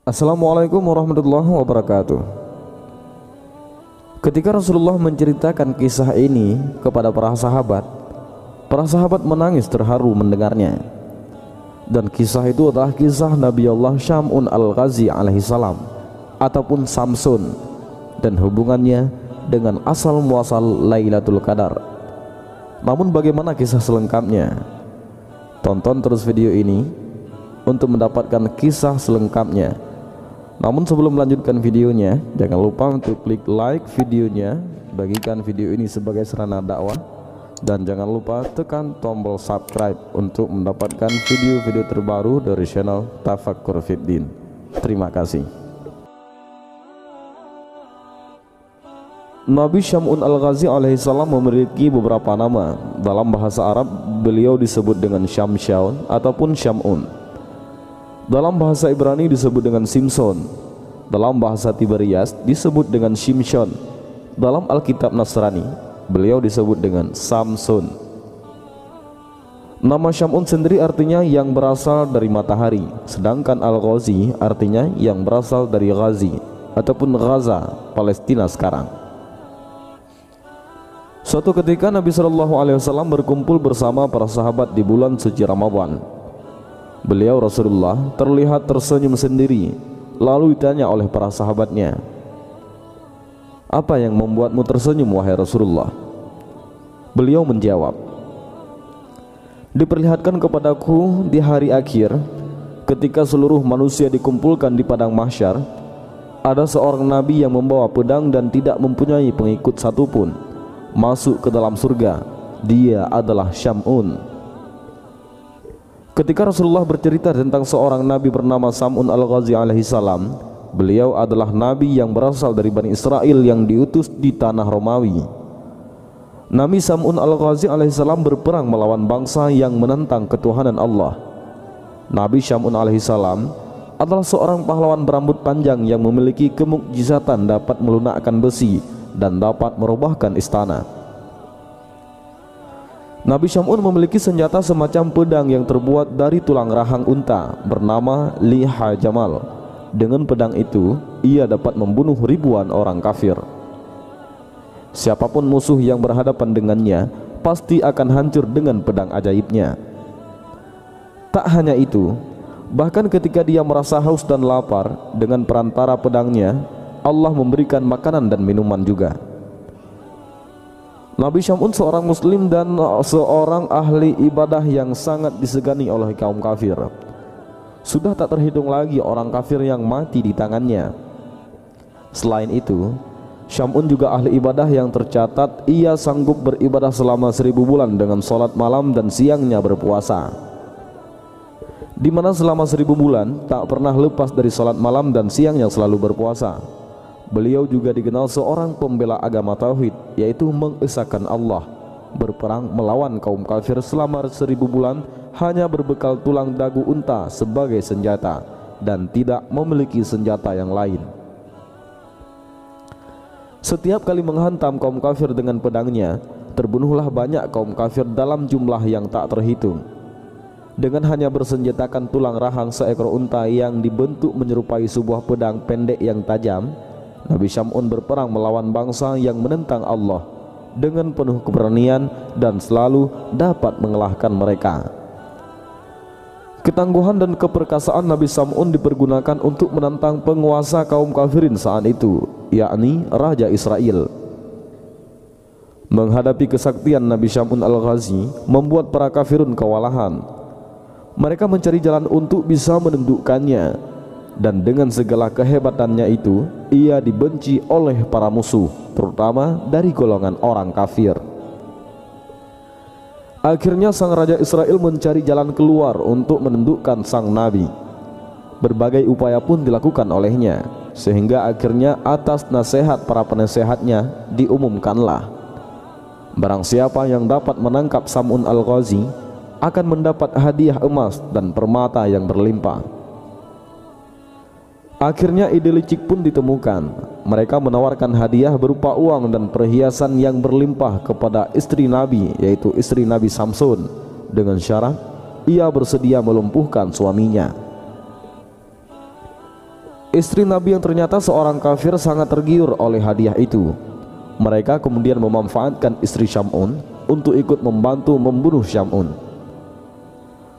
Assalamualaikum warahmatullahi wabarakatuh. Ketika Rasulullah menceritakan kisah ini kepada para sahabat, para sahabat menangis terharu mendengarnya. Dan kisah itu adalah kisah Nabi Allah Syamun Al-Ghazi alaihi salam ataupun Samsun dan hubungannya dengan asal muasal Lailatul Qadar. Namun bagaimana kisah selengkapnya? Tonton terus video ini untuk mendapatkan kisah selengkapnya. Namun sebelum melanjutkan videonya, jangan lupa untuk klik like videonya, bagikan video ini sebagai sarana dakwah dan jangan lupa tekan tombol subscribe untuk mendapatkan video-video terbaru dari channel Tafakkur Fiddin. Terima kasih. Nabi Syamun Al-Ghazi alaihissalam memiliki beberapa nama. Dalam bahasa Arab, beliau disebut dengan Syamsyaun ataupun Syamun. Dalam bahasa Ibrani disebut dengan Simson. Dalam bahasa Tiberias disebut dengan Shimshon. Dalam Alkitab Nasrani beliau disebut dengan Samsun Nama Syamun sendiri artinya yang berasal dari matahari Sedangkan Al-Ghazi artinya yang berasal dari Ghazi Ataupun Gaza, Palestina sekarang Suatu ketika Nabi Shallallahu Alaihi Wasallam berkumpul bersama para sahabat di bulan suci Ramadan. Beliau Rasulullah terlihat tersenyum sendiri, lalu ditanya oleh para sahabatnya, apa yang membuatmu tersenyum wahai Rasulullah? Beliau menjawab, Diperlihatkan kepadaku di hari akhir ketika seluruh manusia dikumpulkan di padang mahsyar ada seorang nabi yang membawa pedang dan tidak mempunyai pengikut satupun masuk ke dalam surga dia adalah Syamun ketika Rasulullah bercerita tentang seorang nabi bernama Samun al-Ghazi alaihi salam Beliau adalah nabi yang berasal dari Bani Israel yang diutus di tanah Romawi. Nabi Sam'un al-Ghazi alaihissalam berperang melawan bangsa yang menentang ketuhanan Allah. Nabi Syamun alaihissalam adalah seorang pahlawan berambut panjang yang memiliki kemukjizatan dapat melunakkan besi dan dapat merubahkan istana. Nabi Syamun memiliki senjata semacam pedang yang terbuat dari tulang rahang unta bernama Liha Jamal dengan pedang itu, ia dapat membunuh ribuan orang kafir. Siapa pun musuh yang berhadapan dengannya, pasti akan hancur dengan pedang ajaibnya. Tak hanya itu, bahkan ketika dia merasa haus dan lapar, dengan perantara pedangnya, Allah memberikan makanan dan minuman juga. Nabi Syamun seorang muslim dan seorang ahli ibadah yang sangat disegani oleh kaum kafir sudah tak terhitung lagi orang kafir yang mati di tangannya. Selain itu, Syamun juga ahli ibadah yang tercatat ia sanggup beribadah selama seribu bulan dengan sholat malam dan siangnya berpuasa. Di mana selama seribu bulan tak pernah lepas dari sholat malam dan siangnya selalu berpuasa. Beliau juga dikenal seorang pembela agama tauhid, yaitu mengesahkan Allah, berperang melawan kaum kafir selama seribu bulan hanya berbekal tulang dagu unta sebagai senjata dan tidak memiliki senjata yang lain. Setiap kali menghantam kaum kafir dengan pedangnya, terbunuhlah banyak kaum kafir dalam jumlah yang tak terhitung. Dengan hanya bersenjatakan tulang rahang seekor unta yang dibentuk menyerupai sebuah pedang pendek yang tajam, Nabi Syamun berperang melawan bangsa yang menentang Allah dengan penuh keberanian dan selalu dapat mengalahkan mereka. Ketangguhan dan keperkasaan Nabi Sam'un dipergunakan untuk menantang penguasa kaum kafirin saat itu, yakni Raja Israel. Menghadapi kesaktian Nabi Syamun al-Ghazi membuat para kafirun kewalahan. Mereka mencari jalan untuk bisa menundukkannya dan dengan segala kehebatannya itu ia dibenci oleh para musuh terutama dari golongan orang kafir. Akhirnya sang raja Israel mencari jalan keluar untuk menundukkan sang nabi. Berbagai upaya pun dilakukan olehnya, sehingga akhirnya atas nasihat para penasehatnya diumumkanlah. Barang siapa yang dapat menangkap Samun al-Ghazi akan mendapat hadiah emas dan permata yang berlimpah. Akhirnya ide licik pun ditemukan. Mereka menawarkan hadiah berupa uang dan perhiasan yang berlimpah kepada istri Nabi, yaitu istri Nabi Samsun, dengan syarat ia bersedia melumpuhkan suaminya. Istri Nabi yang ternyata seorang kafir sangat tergiur oleh hadiah itu. Mereka kemudian memanfaatkan istri Syamun untuk ikut membantu membunuh Syamun.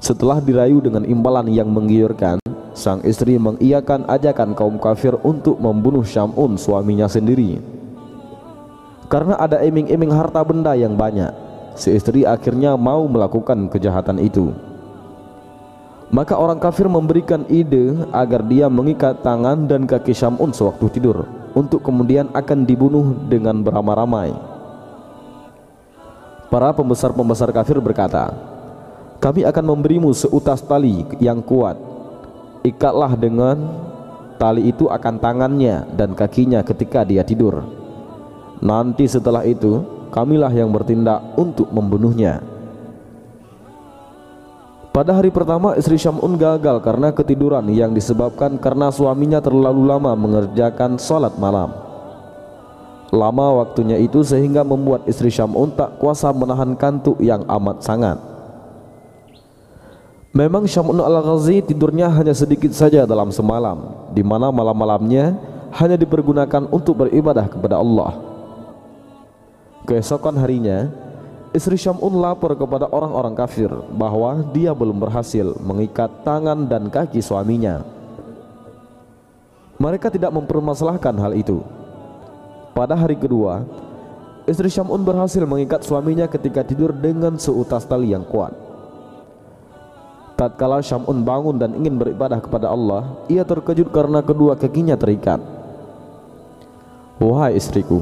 Setelah dirayu dengan imbalan yang menggiurkan, sang istri mengiyakan ajakan kaum kafir untuk membunuh Syamun suaminya sendiri. Karena ada iming-iming harta benda yang banyak, si istri akhirnya mau melakukan kejahatan itu. Maka orang kafir memberikan ide agar dia mengikat tangan dan kaki Syamun sewaktu tidur untuk kemudian akan dibunuh dengan beramai-ramai. Para pembesar-pembesar kafir berkata, "Kami akan memberimu seutas tali yang kuat. Ikatlah dengan tali itu akan tangannya dan kakinya ketika dia tidur. Nanti setelah itu, kamilah yang bertindak untuk membunuhnya." Pada hari pertama istri Syamun gagal karena ketiduran yang disebabkan karena suaminya terlalu lama mengerjakan sholat malam. Lama waktunya itu sehingga membuat istri Syamun tak kuasa menahan kantuk yang amat sangat. Memang Syamun al-Ghazi tidurnya hanya sedikit saja dalam semalam, di mana malam-malamnya hanya dipergunakan untuk beribadah kepada Allah. Keesokan harinya, Istri Syamun lapor kepada orang-orang kafir bahwa dia belum berhasil mengikat tangan dan kaki suaminya. Mereka tidak mempermasalahkan hal itu. Pada hari kedua, istri Syamun berhasil mengikat suaminya ketika tidur dengan seutas tali yang kuat. Tatkala Syamun bangun dan ingin beribadah kepada Allah, ia terkejut karena kedua kakinya terikat. Wahai istriku,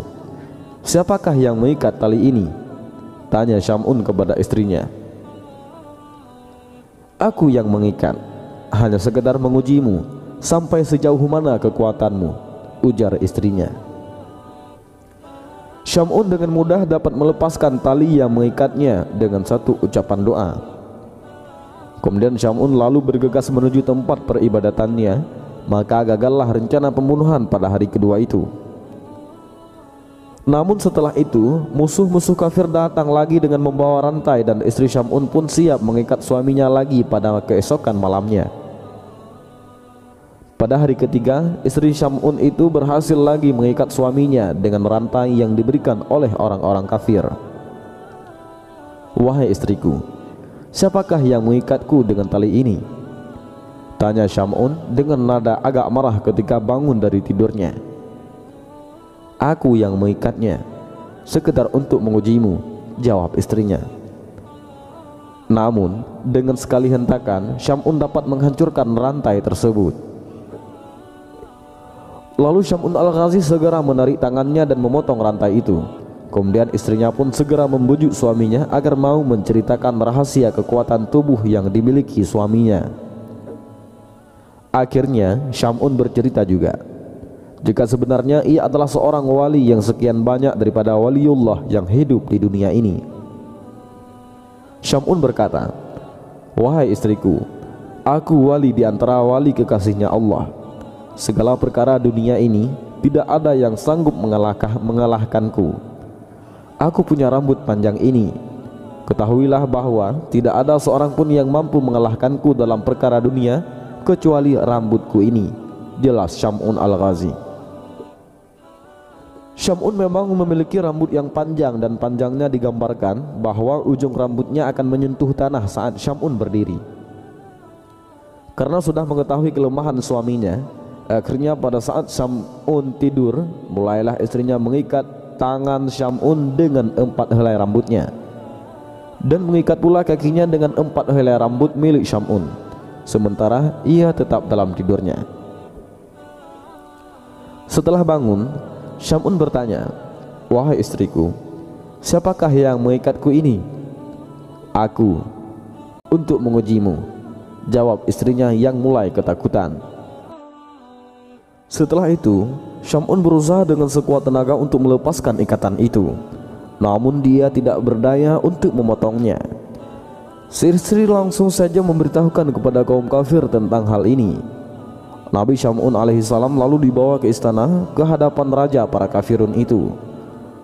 siapakah yang mengikat tali ini? Tanya Syamun kepada istrinya. Aku yang mengikat. Hanya sekedar mengujimu Sampai sejauh mana kekuatanmu? Ujar istrinya. Syamun dengan mudah dapat melepaskan tali yang mengikatnya Dengan satu ucapan doa Kemudian Syamun lalu bergegas menuju tempat peribadatannya Maka gagallah rencana pembunuhan pada hari kedua itu namun setelah itu, musuh-musuh kafir datang lagi dengan membawa rantai dan istri Syamun pun siap mengikat suaminya lagi pada keesokan malamnya. Pada hari ketiga, istri Syamun itu berhasil lagi mengikat suaminya dengan rantai yang diberikan oleh orang-orang kafir. Wahai istriku, siapakah yang mengikatku dengan tali ini? Tanya Syamun dengan nada agak marah ketika bangun dari tidurnya. Aku yang mengikatnya Sekedar untuk mengujimu Jawab istrinya Namun dengan sekali hentakan Syamun dapat menghancurkan rantai tersebut Lalu Syamun al-Ghazi segera menarik tangannya dan memotong rantai itu Kemudian istrinya pun segera membujuk suaminya agar mau menceritakan rahasia kekuatan tubuh yang dimiliki suaminya Akhirnya Syamun bercerita juga jika sebenarnya ia adalah seorang wali yang sekian banyak daripada waliullah yang hidup di dunia ini. Syamun berkata, Wahai istriku, aku wali di antara wali kekasihnya Allah. Segala perkara dunia ini tidak ada yang sanggup mengalahkan mengalahkanku. Aku punya rambut panjang ini. Ketahuilah bahwa tidak ada seorang pun yang mampu mengalahkanku dalam perkara dunia kecuali rambutku ini. Jelas Syamun Al-Ghazi. Syamun memang memiliki rambut yang panjang dan panjangnya digambarkan bahwa ujung rambutnya akan menyentuh tanah saat Syamun berdiri. Karena sudah mengetahui kelemahan suaminya, akhirnya pada saat Syamun tidur, mulailah istrinya mengikat tangan Syamun dengan empat helai rambutnya dan mengikat pula kakinya dengan empat helai rambut milik Syamun. Sementara ia tetap dalam tidurnya. Setelah bangun, Syamun bertanya, Wahai istriku, siapakah yang mengikatku ini? Aku, untuk mengujimu. Jawab istrinya yang mulai ketakutan. Setelah itu, Syamun berusaha dengan sekuat tenaga untuk melepaskan ikatan itu. Namun dia tidak berdaya untuk memotongnya. Sri-Sri langsung saja memberitahukan kepada kaum kafir tentang hal ini. Nabi Syamun alaihissalam lalu dibawa ke istana ke hadapan raja para kafirun itu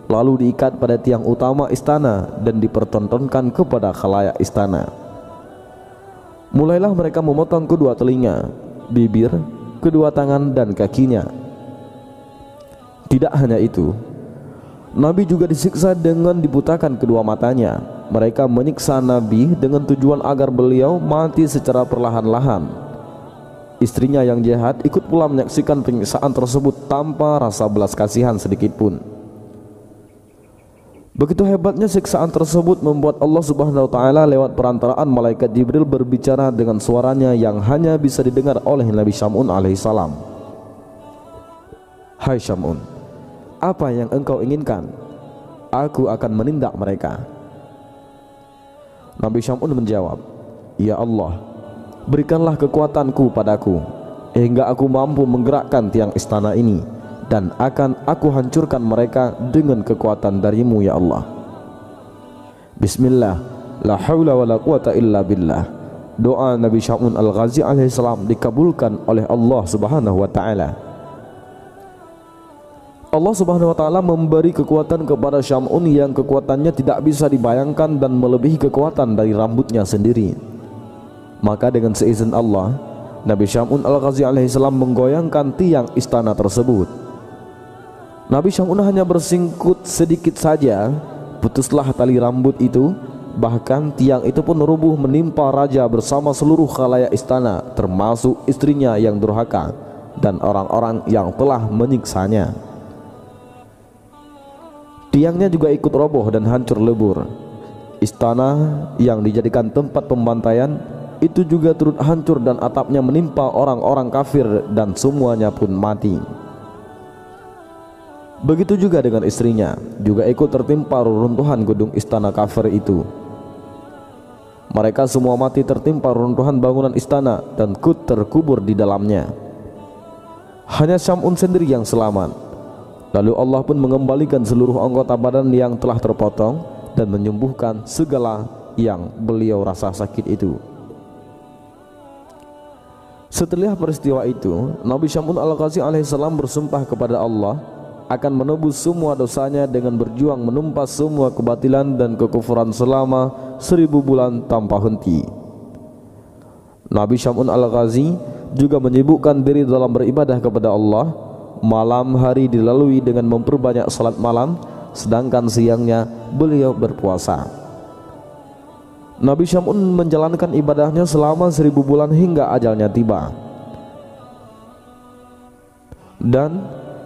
lalu diikat pada tiang utama istana dan dipertontonkan kepada khalayak istana mulailah mereka memotong kedua telinga bibir kedua tangan dan kakinya. Tidak hanya itu, Nabi juga disiksa dengan dibutakan kedua matanya. Mereka menyiksa Nabi dengan tujuan agar beliau mati secara perlahan-lahan. Istrinya yang jahat ikut pula menyaksikan penyiksaan tersebut tanpa rasa belas kasihan sedikit pun. Begitu hebatnya siksaan tersebut membuat Allah Subhanahu wa taala lewat perantaraan malaikat Jibril berbicara dengan suaranya yang hanya bisa didengar oleh Nabi Syamun alaihi salam. Hai Syamun, apa yang engkau inginkan? Aku akan menindak mereka. Nabi Syamun menjawab, Ya Allah, berikanlah kekuatanku padaku hingga aku mampu menggerakkan tiang istana ini dan akan aku hancurkan mereka dengan kekuatan darimu ya Allah. Bismillah. La haula wa la quwata illa billah. Doa Nabi Sya'un al-Ghazi alaihissalam dikabulkan oleh Allah subhanahu wa ta'ala. Allah subhanahu wa ta'ala memberi kekuatan kepada Syam'un yang kekuatannya tidak bisa dibayangkan dan melebihi kekuatan dari rambutnya sendiri. Maka dengan seizin Allah Nabi Syam'un al-Ghazi alaihissalam menggoyangkan tiang istana tersebut Nabi Syamun hanya bersingkut sedikit saja. Putuslah tali rambut itu. Bahkan tiang itu pun rubuh menimpa raja bersama seluruh khalayak istana Termasuk istrinya yang durhaka Dan orang-orang yang telah menyiksanya. Tiangnya juga ikut roboh dan hancur lebur. Istana yang dijadikan tempat pembantaian Itu juga turut hancur dan atapnya menimpa orang-orang kafir Dan semuanya pun mati Begitu juga dengan istrinya, juga ikut tertimpa reruntuhan gedung istana kafir itu. Mereka semua mati tertimpa reruntuhan bangunan istana dan kut terkubur di dalamnya. Hanya Syamun sendiri yang selamat. Lalu Allah pun mengembalikan seluruh anggota badan yang telah terpotong dan menyembuhkan segala yang beliau rasa sakit itu. Setelah peristiwa itu, Nabi Syamun al-Qazi alaihissalam bersumpah kepada Allah akan menebus semua dosanya dengan berjuang menumpas semua kebatilan dan kekufuran selama seribu bulan tanpa henti. Nabi Syamun Al-Ghazi juga menyibukkan diri dalam beribadah kepada Allah. Malam hari dilalui dengan memperbanyak salat malam sedangkan siangnya beliau berpuasa. Nabi Syamun menjalankan ibadahnya selama seribu bulan hingga ajalnya tiba. Dan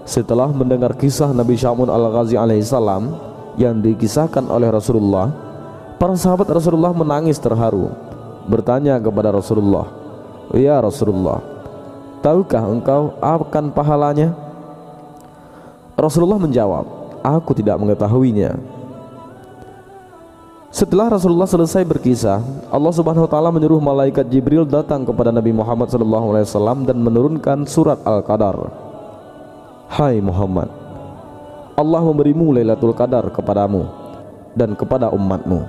setelah mendengar kisah Nabi Syamun al-Ghazi alaihissalam yang dikisahkan oleh Rasulullah para sahabat Rasulullah menangis terharu bertanya kepada Rasulullah Ya Rasulullah tahukah engkau akan pahalanya Rasulullah menjawab aku tidak mengetahuinya setelah Rasulullah selesai berkisah, Allah Subhanahu wa taala menyuruh malaikat Jibril datang kepada Nabi Muhammad wasallam dan menurunkan surat Al-Qadar. Hai Muhammad Allah memberimu Lailatul Qadar kepadamu dan kepada umatmu.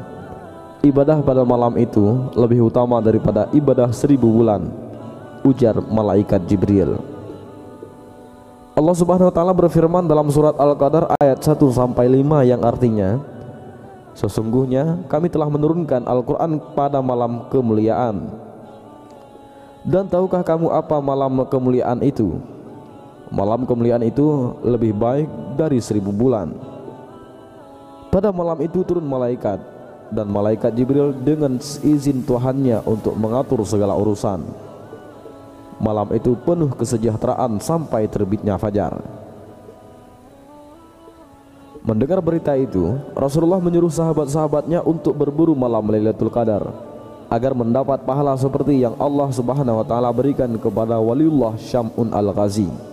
Ibadah pada malam itu lebih utama daripada ibadah seribu bulan Ujar malaikat Jibril. Allah subhanahu wa ta'ala berfirman dalam surat Al-Qadar ayat 1 sampai 5 yang artinya Sesungguhnya kami telah menurunkan Al-Quran pada malam kemuliaan. Dan tahukah kamu apa malam kemuliaan itu? Malam kemuliaan itu lebih baik dari seribu bulan. Pada malam itu turun malaikat Dan malaikat Jibril dengan izin Tuhannya untuk mengatur segala urusan. Malam itu penuh kesejahteraan sampai terbitnya fajar. Mendengar berita itu Rasulullah menyuruh sahabat-sahabatnya untuk berburu malam Lailatul Qadar agar mendapat pahala seperti yang Allah Subhanahu wa taala berikan kepada waliullah Syam'un Al-Ghazi.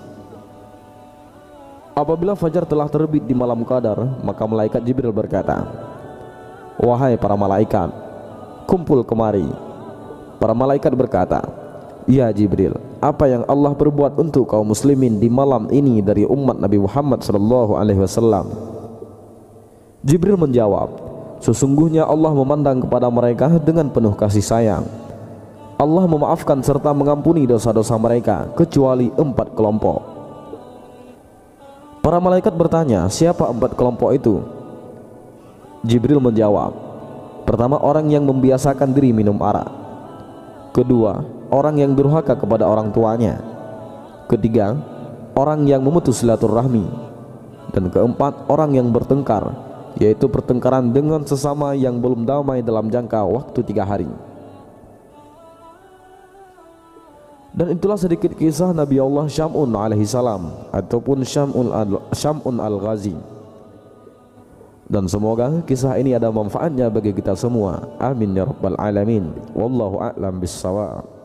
Apabila fajar telah terbit di malam qadar, maka malaikat Jibril berkata, "Wahai para malaikat, kumpul kemari." Para malaikat berkata, "Ya Jibril, apa yang Allah perbuat untuk kaum muslimin di malam ini dari umat Nabi Muhammad sallallahu alaihi wasallam?" Jibril menjawab, "Sesungguhnya Allah memandang kepada mereka dengan penuh kasih sayang." Allah memaafkan serta mengampuni dosa-dosa mereka kecuali empat kelompok. Para malaikat bertanya, siapa empat kelompok itu? Jibril menjawab, pertama orang yang membiasakan diri minum arak. Kedua, orang yang durhaka kepada orang tuanya. ketiga orang yang memutus silaturahmi dan keempat orang yang bertengkar yaitu pertengkaran dengan sesama yang belum damai dalam jangka waktu tiga hari dan itulah sedikit kisah Nabi Allah Syam'un alaihi salam ataupun Syam'un al-Syam'un al-Ghazi. Dan semoga kisah ini ada manfaatnya bagi kita semua. Amin ya rabbal alamin. Wallahu a'lam bissawab